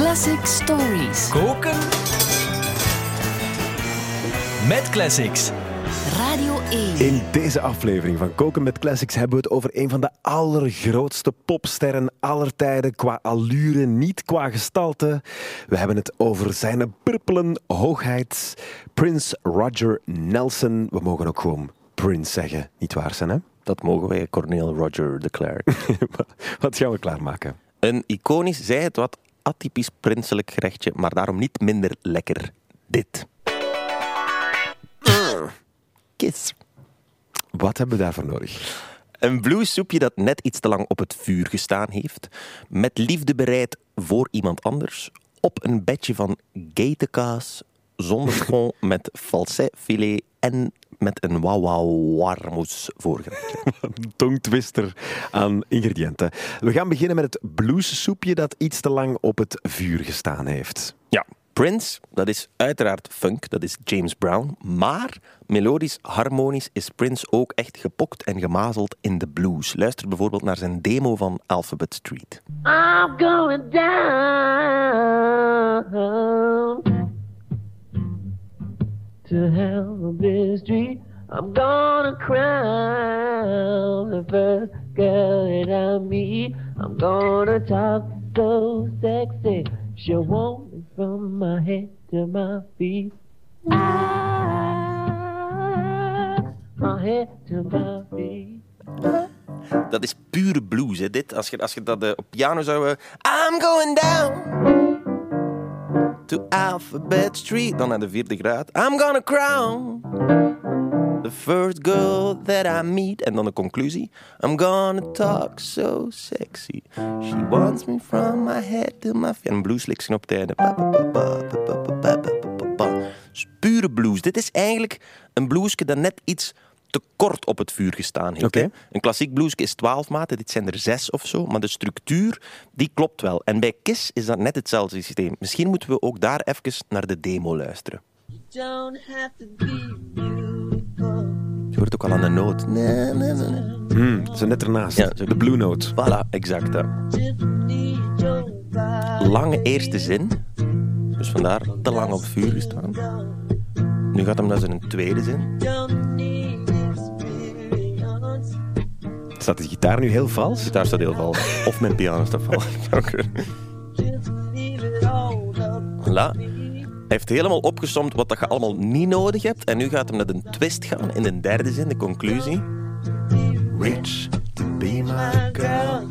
Classic Stories. Koken met classics. Radio 1. In deze aflevering van Koken met Classics hebben we het over een van de allergrootste popsterren aller tijden. Qua allure, niet qua gestalte. We hebben het over zijn purpelen hoogheid. Prins Roger Nelson. We mogen ook gewoon Prince zeggen, niet waar zijn hè? Dat mogen wij, Cornel Roger de Klerk. Wat gaan we klaarmaken? Een iconisch, zij het wat atypisch prinselijk gerechtje, maar daarom niet minder lekker. Dit. Kiss. Wat hebben we daarvoor nodig? Een bluessoepje dat net iets te lang op het vuur gestaan heeft, met liefde bereid voor iemand anders, op een bedje van geitenkaas, zonder fond met falsetfilet en met een wauw warmoes voorgerecht. Een tongtwister aan ingrediënten. We gaan beginnen met het bluessoepje dat iets te lang op het vuur gestaan heeft. Ja, Prince, dat is uiteraard funk, dat is James Brown. Maar melodisch, harmonisch is Prince ook echt gepokt en gemazeld in de blues. Luister bijvoorbeeld naar zijn demo van Alphabet Street. I'm going down to Hellbilly Street. I'm gonna crown the first girl that I meet. I'm gonna talk so sexy. She'll want me from my head to my feet. Ah, my head to my feet. Dat is pure blues, hè, dit. Als je, als je dat eh, op piano zou... eh, I'm going down to Alphabet Street. Dan naar de vierde graad. I'm gonna crown the first girl that I meet. En dan de conclusie. I'm gonna talk so sexy. She wants me from my head to my feet. En blues licks op derde. Pure blues. Dit is eigenlijk een bluesje dat net iets te kort op het vuur gestaan heeft. Een klassiek bluesje is 12 maten, dit zijn er zes of zo, maar de structuur die klopt wel. En bij Kiss is dat net hetzelfde systeem. Misschien moeten we ook daar even naar de demo luisteren. Don't have to be beautiful. Je hoort ook al aan de noot. Nee, nee, nee. Hmm, zo net ernaast. Ja, de Blue Note. Voilà, exact. Lange eerste zin, dus vandaar te lang op het vuur gestaan. Nu gaat hem naar zijn tweede zin. Staat de gitaar nu heel vals? Daar staat heel vals. Of mijn piano staat vals. Voilà. Hij heeft helemaal opgesomd wat dat je allemaal niet nodig hebt. En nu gaat hem naar een twist gaan in de derde zin, de conclusie. Rich to be my girl.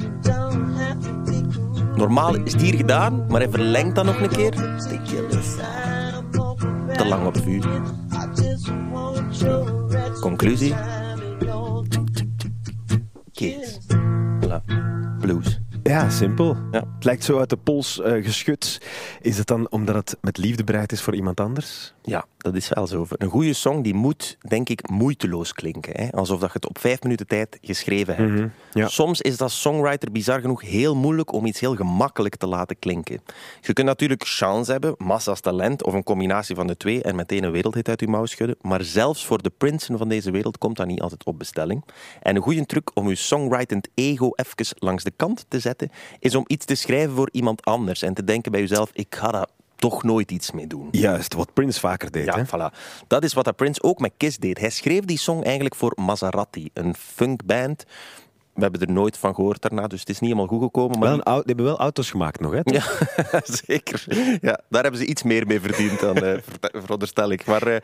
Normaal is het hier gedaan, maar hij verlengt dat nog een keer. Te lang op vuur. Conclusie. Blues. Ja, simpel. Ja. Het lijkt zo uit de pols eh, geschud. Is het dan omdat het met liefde bereid is voor iemand anders? Ja, dat is wel zo. Een goede song die moet, denk ik, moeiteloos klinken. Hè? Alsof dat je het op vijf minuten tijd geschreven hebt. Mhm, ja. Soms is dat songwriter bizar genoeg heel moeilijk om iets heel gemakkelijk te laten klinken. Je kunt natuurlijk chance hebben, massa's talent of een combinatie van de twee en meteen een wereldhit uit je mouw schudden. Maar zelfs voor de prinsen van deze wereld komt dat niet altijd op bestelling. En een goede truc om je songwritend ego even langs de kant te zetten, is om iets te schrijven voor iemand anders en te denken bij jezelf, ik ga daar toch nooit iets mee doen. Juist, wat Prince vaker deed. hè? Ja, voilà. Dat is wat dat Prince ook met Kiss deed. Hij schreef die song eigenlijk voor Maserati, een funkband. We hebben er nooit van gehoord daarna, dus het is niet helemaal goed gekomen. Maar Wel die hebben wel auto's gemaakt nog, hè? ja, zeker. Ja, daar hebben ze iets meer mee verdiend dan, eh, veronderstel ik. Maar eh,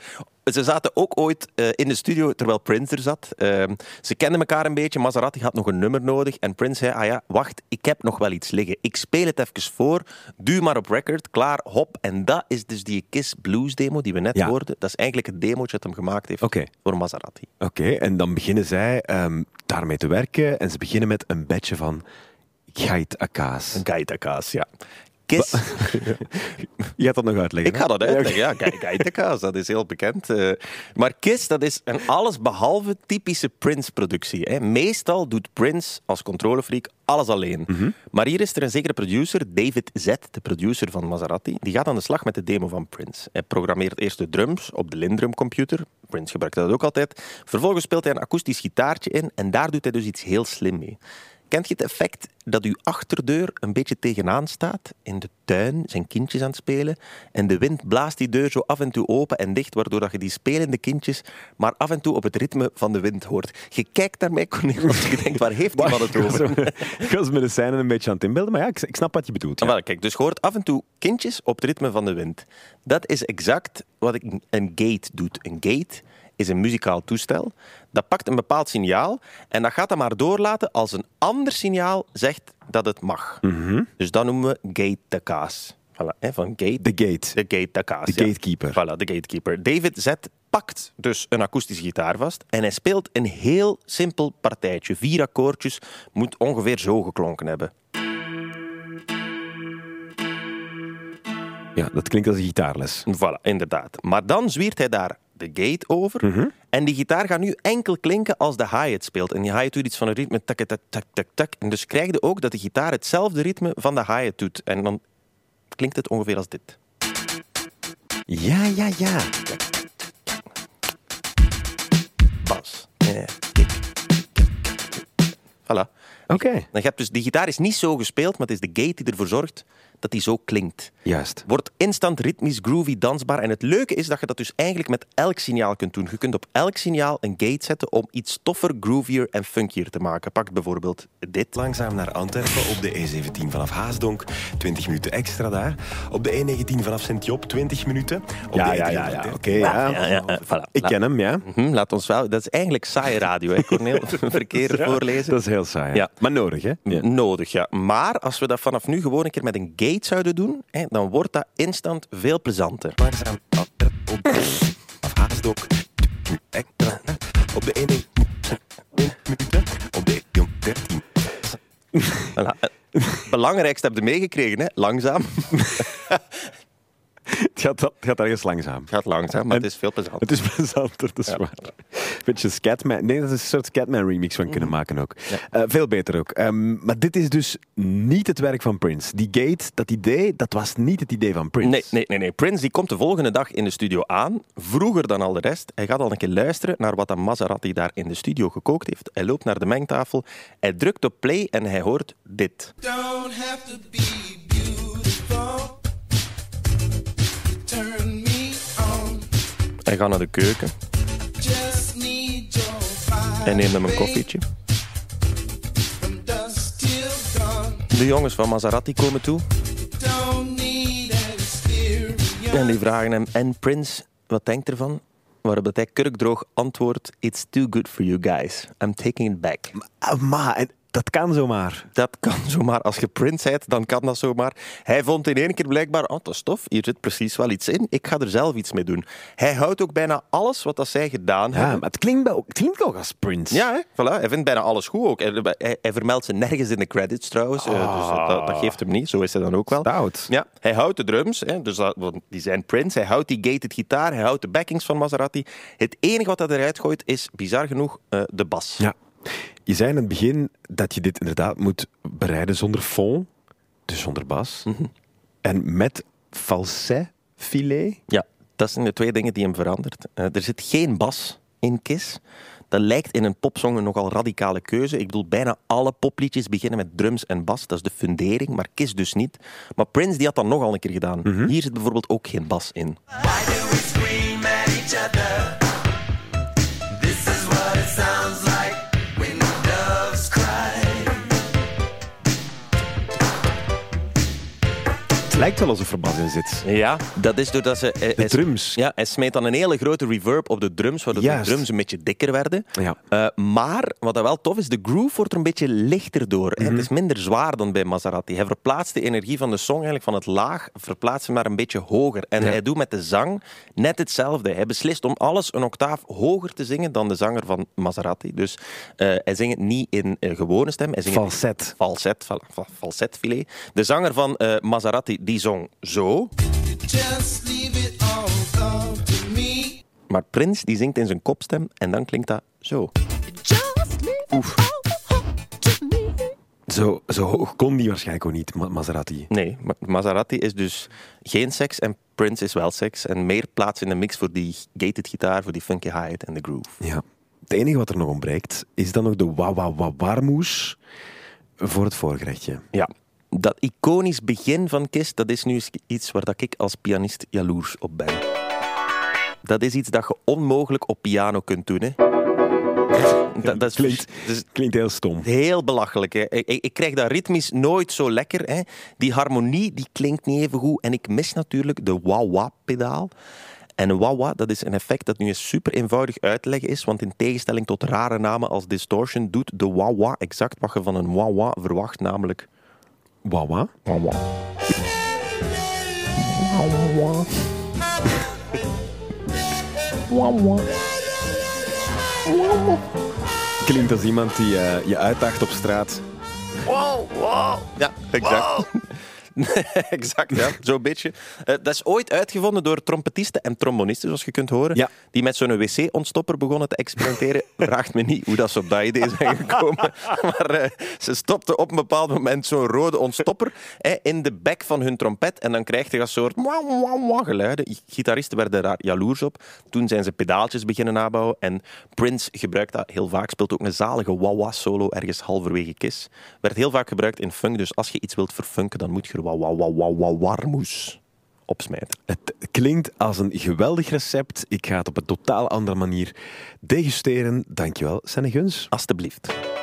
ze zaten ook ooit eh, in de studio terwijl Prince er zat. Ehm, ze kenden elkaar een beetje. Maserati had nog een nummer nodig. En Prince zei, ah ja, wacht, ik heb nog wel iets liggen. Ik speel het even voor. Duw maar op record. Klaar, hop. En dat is dus die Kiss Blues demo die we net Ja. hoorden. Dat is eigenlijk het demootje dat hem gemaakt heeft voor Maserati. Oké, en dan beginnen zij ehm, daarmee te werken en ze beginnen met een bedje van geitakaas. Een Gaitakaas, ja. Kiss... Je gaat dat nog uitleggen. Ik ga dat uitleggen, ja. Kijk, Geitenkaas, dat is heel bekend. eh. maar Kiss, dat is een allesbehalve typische Prince-productie. Meestal doet Prince als controlefreak alles alleen. Maar hier is er een zekere producer, David Z, de producer van Maserati. Die gaat aan de slag met de demo van Prince. Hij programmeert eerst de drums op de Lindrum computer. Prince gebruikte dat ook altijd. Vervolgens speelt hij een akoestisch gitaartje in en daar doet hij dus iets heel slim mee. Kent je het effect dat uw achterdeur een beetje tegenaan staat? In de tuin zijn kindjes aan het spelen. En de wind blaast die deur zo af en toe open en dicht, waardoor dat je die spelende kindjes maar af en toe op het ritme van de wind hoort. Je kijkt naar mij, Cornel, als je denkt, waar heeft die man het over? Ik was me de scène een beetje aan het inbeelden, maar ja, ik, ik snap wat je bedoelt. Ja. Ah, wel, kijk, dus je hoort af en toe kindjes op het ritme van de wind. Dat is exact wat ik, een gate doet. Een gate is een muzikaal toestel. Dat pakt een bepaald signaal en dat gaat dat maar doorlaten als een ander signaal zegt dat het mag. Dus dat noemen we gate de kaas. Voilà, hè, van gate. De gate. De gate de kaas. De ja. gatekeeper. Voilà, de gatekeeper. David Z pakt dus een akoestische gitaar vast en hij speelt een heel simpel partijtje. Vier akkoordjes, moet ongeveer zo geklonken hebben. Ja, dat klinkt als een gitaarles. Voilà, inderdaad. Maar dan zwiert hij daar de gate over. Mhm. En die gitaar gaat nu enkel klinken als de hi-hat speelt. En die hi-hat doet iets van een ritme tak, tak, tak, tak, tak. En dus krijg je ook dat de gitaar hetzelfde ritme van de hi-hat doet. En dan klinkt het ongeveer als dit. Ja, ja, ja. Bas. Ja. Voilà. Oké. Dan je hebt dus, die gitaar is niet zo gespeeld, maar het is de gate die ervoor zorgt dat die zo klinkt. Juist. Wordt instant ritmisch, groovy, dansbaar. En het leuke is dat je dat dus eigenlijk met elk signaal kunt doen. Je kunt op elk signaal een gate zetten om iets toffer, groovier en funkier te maken. Pak bijvoorbeeld dit. Langzaam naar Antwerpen op de E17 vanaf Haasdonk, 20 minuten extra daar. Op de E19 vanaf Sint-Job, 20 minuten. Op Ja, de ja, E3 ja, ja. 13. Oké, ja. Ja, ja, ja, voilà. Ik ken hem, ja. Hm, laat ons wel... Dat is eigenlijk saaie radio, hè, Corneel? Verkeer voorlezen. Dat is heel saai. Ja. Maar nodig, hè? Ja. Nodig, ja. Maar als we dat vanaf nu gewoon een keer met een gate zouden doen, hè, dan wordt dat instant veel plezanter. Op de vanaf Haasdonk, 20 extra. Op de E19 minuten. Op de E13. Voilà. Het belangrijkste heb je meegekregen, hè? langzaam. Het gaat, het gaat ergens langzaam. Het gaat langzaam, maar het is veel plezanter. Het is plezanter, dat is Ja. waar. Beetje Scatman. Nee, dat is een soort Scatman remix van kunnen maken ook. Eh, veel beter ook. Ehm, maar dit is dus niet het werk van Prince. Die gate, dat idee, dat was niet het idee van Prince. Nee, nee, nee, nee. Prince die komt de volgende dag in de studio aan. Vroeger dan al de rest. Hij gaat al een keer luisteren naar wat de Maserati daar in de studio gekookt heeft. Hij loopt naar de mengtafel. Hij drukt op play en hij hoort dit. don't have to be beautiful. Turn me on. Hij gaat naar de keuken. Hij neemt hem een koffietje. De jongens van Maserati komen toe. En die vragen hem, en Prince, wat denkt ervan? Waarop dat hij kurkdroog antwoordt, it's too good for you guys. I'm taking it back. Maar, en dat kan zomaar. Dat kan zomaar. Als je Prince bent, dan kan dat zomaar. Hij vond in één keer blijkbaar, oh, dat is tof, hier zit precies wel iets in. Ik ga er zelf iets mee doen. Hij houdt ook bijna alles wat dat zij gedaan Ja, hebben. maar het klinkt, het klinkt ook als Prince. Ja, hè? Voilà. hij vindt bijna alles goed ook. Hij, hij, hij vermeldt ze nergens in de credits trouwens, eh, dus dat, dat, dat geeft hem niet. Zo is hij dan ook wel. Stout. Ja, hij houdt de drums, hè, dus dat, want die zijn Prince. Hij houdt die gated gitaar, hij houdt de backings van Maserati. Het enige wat hij eruit gooit is, bizar genoeg, eh, de bas. Ja. Je zei in het begin dat je dit inderdaad moet bereiden zonder fond, dus zonder bas. Mhm. En met falset filet. Ja, dat zijn de twee dingen die hem verandert. Eh, er zit geen bas in Kiss. Dat lijkt in een popsong een nogal radicale keuze. Ik bedoel, bijna alle popliedjes beginnen met drums en bas. Dat is de fundering, maar Kiss dus niet. Maar Prince die had dat nogal een keer gedaan. Hier zit bijvoorbeeld ook geen bas in. Why do we scream at each other? Lijkt wel alsof er bas in zit. Ja, dat is doordat ze... hij- De drums. Ja, hij smeet dan een hele grote reverb op de drums, waardoor Juist. de drums een beetje dikker werden. Ja. Eh, maar, wat dat wel tof is, de groove wordt er een beetje lichter door. hè. Mhm. Het is minder zwaar dan bij Maserati. Hij verplaatst de energie van de song eigenlijk van het laag, verplaatst hem maar een beetje hoger. En hij doet met de zang net hetzelfde. Hij beslist om alles een octaaf hoger te zingen dan de zanger van Maserati. Dus eh, hij zingt het niet in eh, gewone stem. Hij zingt het Falset. falset, fal- fal- falsetfilet. De zanger van eh, Maserati die zong zo. Maar Prince die zingt in zijn kopstem en dan klinkt dat zo. Oef. Zo, zo hoog kon die waarschijnlijk ook niet, Ma- Maserati. Nee, Ma- Maserati is dus geen seks en Prince is wel seks. En meer plaats in de mix voor die gated gitaar, voor die funky hi-hat en de groove. Ja. Het enige wat er nog ontbreekt, is dan nog de wa wa wa warmoes. voor het voorgerechtje. Ja. Dat iconisch begin van Kiss, dat is nu iets waar dat ik als pianist jaloers op ben. Dat is iets dat je onmogelijk op piano kunt doen. Hè. Dat, dat is Klinkt, dus klinkt heel stom. heel belachelijk. Hè. Ik, ik, ik krijg dat ritmisch nooit zo lekker. Hè. Die harmonie die klinkt niet even goed. En ik mis natuurlijk de wah-wah-pedaal. En wah-wah, dat is een effect dat nu eens super eenvoudig uit te leggen is. Want in tegenstelling tot rare namen als distortion, doet de wah-wah exact wat je van een wah-wah verwacht, namelijk Wawa. Klinkt als iemand die eh, je uitdaagt op straat. Wow, wow. Ja, exact. exact, ja. Zo'n beetje. Eh, dat is ooit uitgevonden door trompetisten en trombonisten, zoals je kunt horen. Ja. Die met zo'n wc-ontstopper begonnen te experimenteren. Vraagt me niet hoe dat ze op dat idee zijn gekomen. Maar eh, ze stopten op een bepaald moment zo'n rode ontstopper in de bek van hun trompet. En dan krijg je dat soort wauw, wauw, wauw geluiden. Gitaristen werden daar jaloers op. Toen zijn ze pedaaltjes beginnen nabouwen. En Prince gebruikt dat heel vaak. Speelt ook een zalige wah-wah-solo ergens halverwege Kiss. Werd heel vaak gebruikt in funk. Dus als je iets wilt verfunken, dan moet je er wah-wah-wah-wah-warmoes opsmijten. Het klinkt als een geweldig recept. Ik ga het op een totaal andere manier degusteren. Dankjewel, Senne Guns. Alsjeblieft.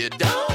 you don't.